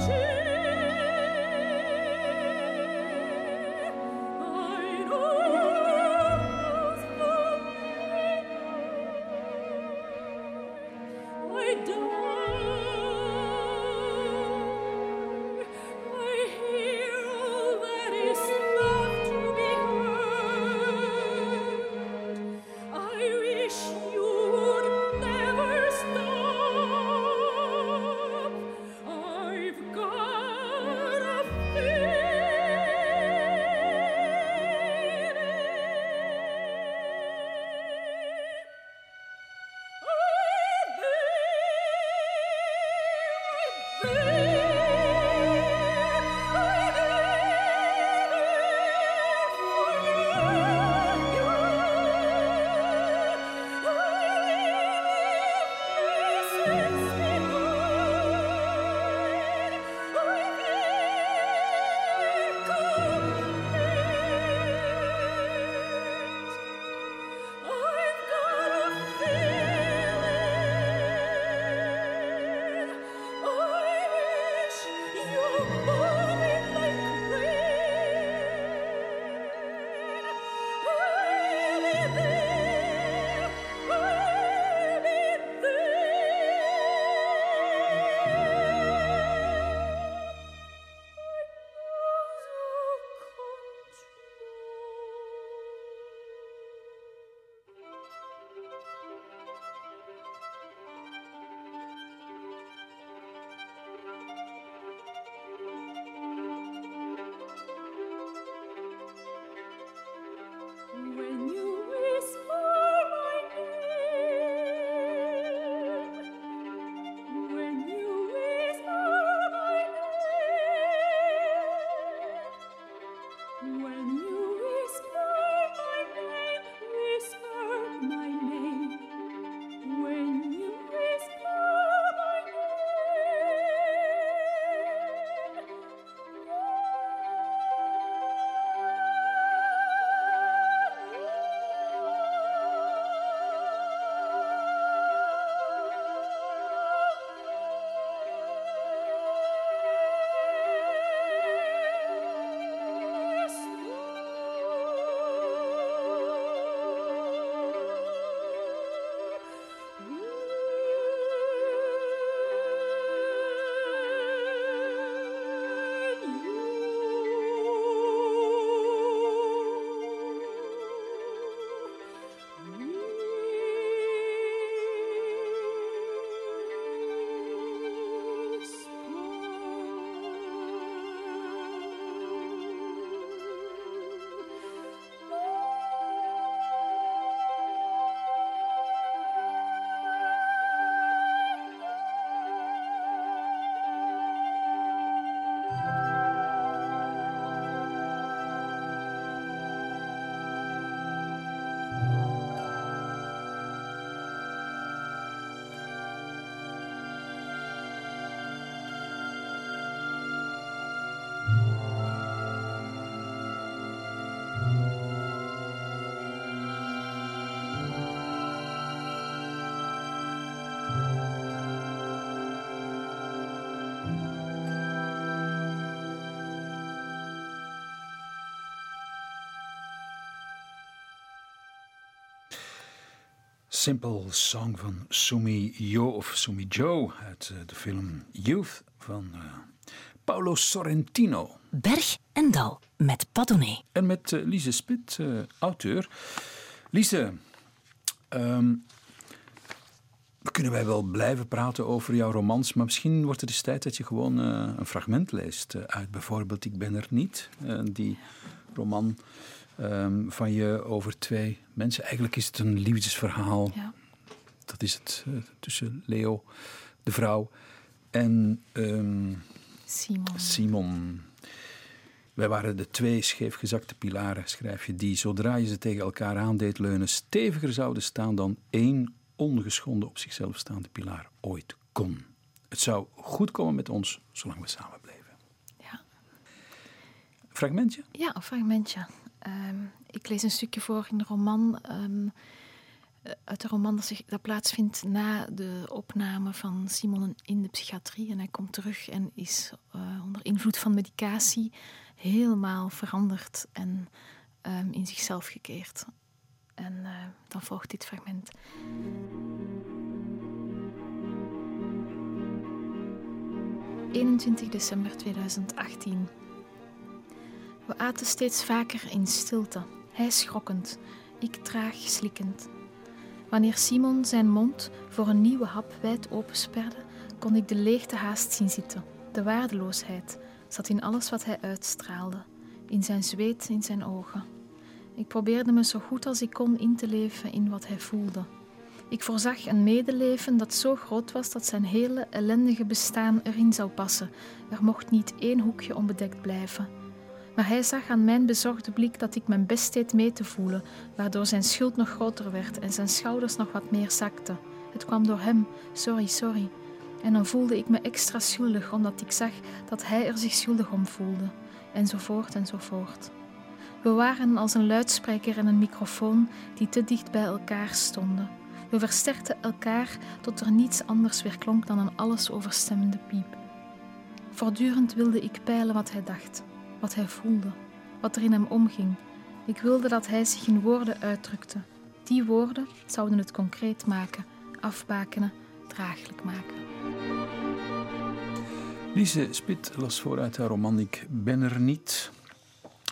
watching. Simple Song van Sumi Jo of Sumi Joe uit eh, de film Youth van uh, Paolo Sorrentino. Berg en Dal met Padone. En met uh, Lise Spit, auteur. Lise, um, kunnen wij wel blijven praten over jouw romans, maar misschien wordt het eens tijd dat je gewoon een fragment leest uit bijvoorbeeld Ik ben er niet. die roman Ehm, van je over twee mensen. Eigenlijk is het een liefdesverhaal. Ja. Dat is het uh, tussen Leo, de vrouw, en um, Simon. Simon. Wij waren de twee scheefgezakte pilaren, schrijf je, die zodra je ze tegen elkaar aandeed leunen, steviger zouden staan dan één ongeschonden op zichzelf staande pilaar ooit kon. Het zou goed komen met ons zolang we samen bleven. Ja. Fragmentje? Ja, een fragmentje. Ehm, ik lees een stukje voor in ehm, een roman. Uit de roman dat, zich, dat plaatsvindt na de opname van Simon in de psychiatrie. En hij komt terug en is eh, onder invloed van medicatie helemaal veranderd en ehm, in zichzelf gekeerd. En eh, dan volgt dit fragment. ...21 december 2018. We aten steeds vaker in stilte. Hij schrokkend, ik traag slikkend. Wanneer Simon zijn mond voor een nieuwe hap wijd opensperde, kon ik de leegte haast zien zitten. De waardeloosheid zat in alles wat hij uitstraalde, in zijn zweet, in zijn ogen. Ik probeerde me zo goed als ik kon in te leven in wat hij voelde. Ik voorzag een medeleven dat zo groot was dat zijn hele ellendige bestaan erin zou passen. Er mocht niet één hoekje onbedekt blijven. Maar hij zag aan mijn bezorgde blik dat ik mijn best deed mee te voelen, waardoor zijn schuld nog groter werd en zijn schouders nog wat meer zakten. Het kwam door hem, sorry, sorry. En dan voelde ik me extra schuldig omdat ik zag dat hij er zich schuldig om voelde. Enzovoort enzovoort. We waren als een luidspreker en een microfoon die te dicht bij elkaar stonden. We versterkten elkaar tot er niets anders weer klonk dan een alles overstemmende piep. Voortdurend wilde ik peilen wat hij dacht, wat hij voelde, wat er in hem omging. Ik wilde dat hij zich in woorden uitdrukte. Die woorden zouden het concreet maken, afbakenen, draaglijk maken. Lise Spit las voor uit haar roman Ik ben er niet.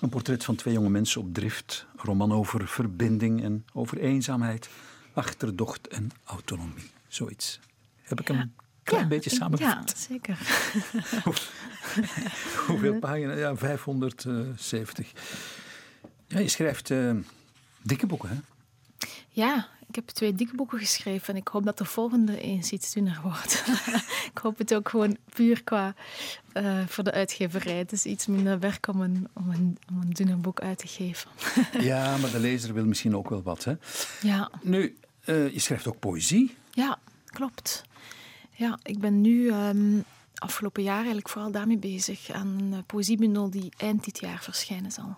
Een portret van twee jonge mensen op drift. Een roman over verbinding en over eenzaamheid, achterdocht en autonomie. Zoiets. Heb ik hem klein beetje samengevat? Ja, zeker. Hoeveel pagina's? Ja, 570. Ja, je schrijft uh, dikke boeken, hè? Ja, ik heb twee dikke boeken geschreven en ik hoop dat de volgende eens iets dunner wordt. ik hoop het ook gewoon puur qua uh, voor de uitgeverij. Het is iets minder werk om een, om een, om een dunner boek uit te geven. ja, maar de lezer wil misschien ook wel wat, hè? Ja. Nu, uh, je schrijft ook poëzie. Ja, klopt. Ja, ik ben nu um, afgelopen jaar eigenlijk vooral daarmee bezig aan een poëziebundel die eind dit jaar verschijnen zal.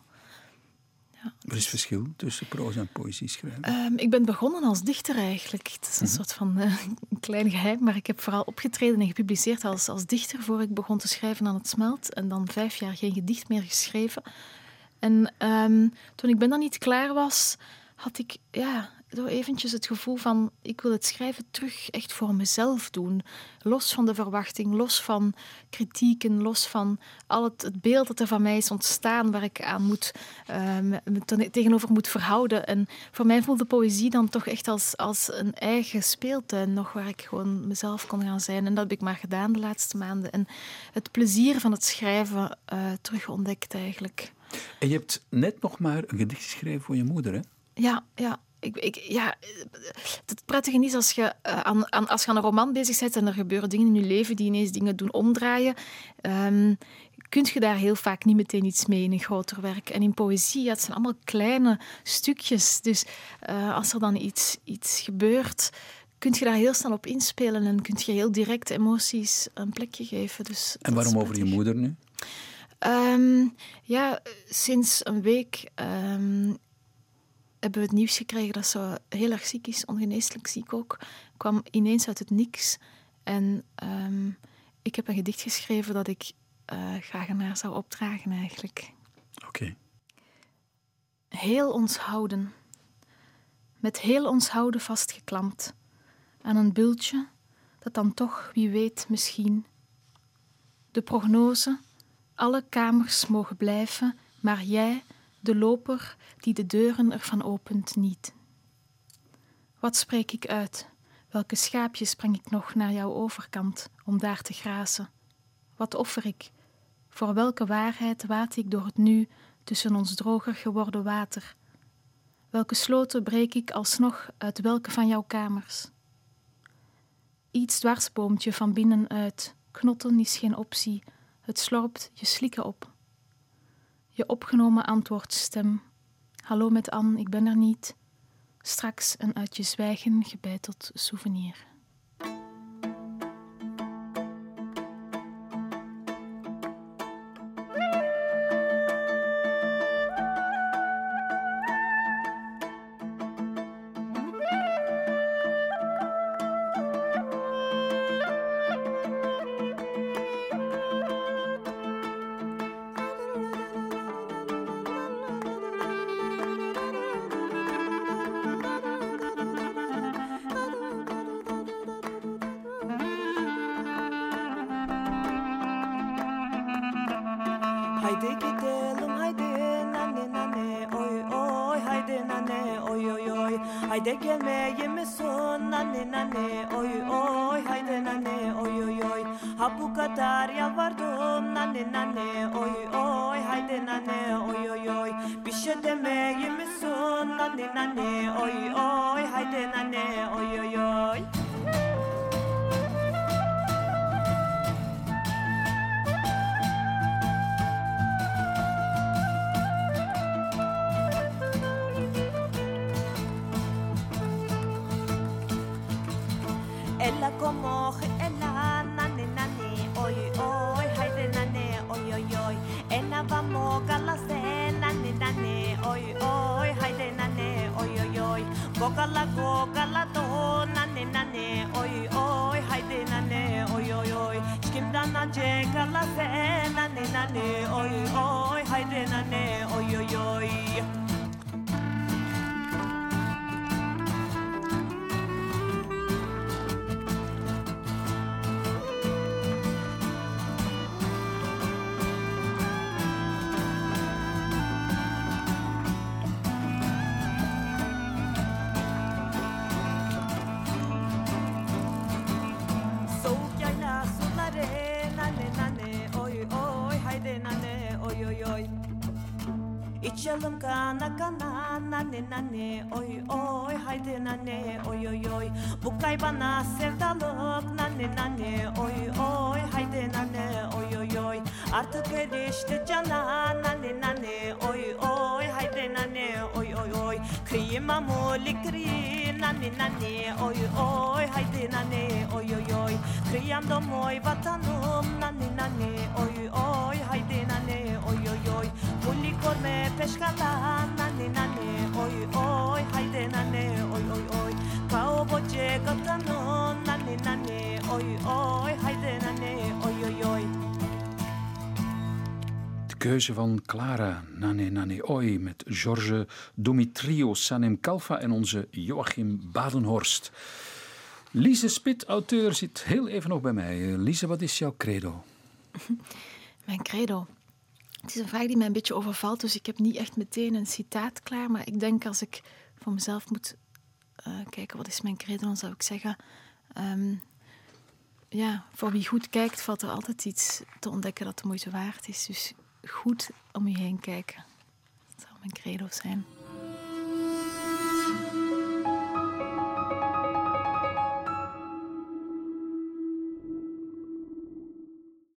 Ja. Wat is het verschil tussen proza en poëzie schrijven? Um, ik ben begonnen als dichter eigenlijk. Het is een soort van uh, een klein geheim, maar ik heb vooral opgetreden en gepubliceerd als, als dichter voor ik begon te schrijven aan het smelt. En dan vijf jaar geen gedicht meer geschreven. En um, toen ik ben dan niet klaar was, had ik ja, zo eventjes het gevoel van ik wil het schrijven terug echt voor mezelf doen. Los van de verwachting, los van kritieken, los van al het, het beeld dat er van mij is ontstaan waar ik aan moet, uh, me tegenover moet verhouden. En voor mij voelde poëzie dan toch echt als, als een eigen speeltuin nog waar ik gewoon mezelf kon gaan zijn. En dat heb ik maar gedaan de laatste maanden. En het plezier van het schrijven uh, terug ontdekt eigenlijk. En je hebt net nog maar een gedicht geschreven voor je moeder, hè? Ja, ja ik, ik, ja, het prettige is als je, uh, aan, aan, als je aan een roman bezig bent en er gebeuren dingen in je leven die ineens dingen doen omdraaien, um, kun je daar heel vaak niet meteen iets mee in een groter werk. En in poëzie, ja, het zijn allemaal kleine stukjes. Dus uh, als er dan iets, iets gebeurt, kun je daar heel snel op inspelen en kun je heel direct emoties een plekje geven. Dus en waarom over je moeder nu? Um, ja, sinds een week um, hebben we het nieuws gekregen dat ze heel erg ziek is, ongeneeslijk ziek ook. Kwam ineens uit het niks. En um, ik heb een gedicht geschreven dat ik uh, graag aan haar zou opdragen eigenlijk. Oké. Okay. Heel ons houden. Met heel ons houden vastgeklampt. Aan een bultje dat dan toch, wie weet, misschien. De prognose, alle kamers mogen blijven, maar jij de loper die de deuren ervan opent niet. Wat spreek ik uit? Welke schaapjes breng ik nog naar jouw overkant om daar te grazen? Wat offer ik? Voor welke waarheid waat ik door het nu tussen ons droger geworden water? Welke sloten breek ik alsnog uit welke van jouw kamers? Iets dwarsboomt je van binnenuit, knotten is geen optie, het slorpt je slikken op. Je opgenomen antwoordstem. Hallo met Anne, ik ben er niet. Straks een uit je zwijgen gebeiteld souvenir. Haydi gidelim haydi nane nane oy oy. Haydi nane oy oy oy. Haydi gelmeye misin nane nane oy oy. Haydi nane oy oy oy. Ha bu kadar yalvardım nane nane oy oy. Haydi nane oy oy oy. Bir şey demeye misin nane nane coca la coca İçelim kana kana nane nane oy oy haydi nane oy oy oy. Bu kaybana sevdalık nane nane oy oy haydi nane oy oy oy. Artık erişti cana nane nane oy oy haydi nane oy oy oy. Kıyıma mulikri nane nane oy oy haydi nane oy oy oy. Kıyamdım oy vatanım nane nane oy oy haydi nane De keuze van Clara Nane Nane Oi met George Domitrio Sanem Kalfa en onze Joachim Badenhorst. Lise Spit, auteur, zit heel even nog bij mij. Lise, wat is jouw credo? Mijn credo. Het is een vraag die mij een beetje overvalt, dus ik heb niet echt meteen een citaat klaar. Maar ik denk als ik voor mezelf moet eh, kijken, wat is mijn credo, dan zou ik zeggen... ehm, ja, voor wie goed kijkt, valt er altijd iets te ontdekken dat de moeite waard is. Dus goed om je heen kijken. Dat zou mijn credo zijn.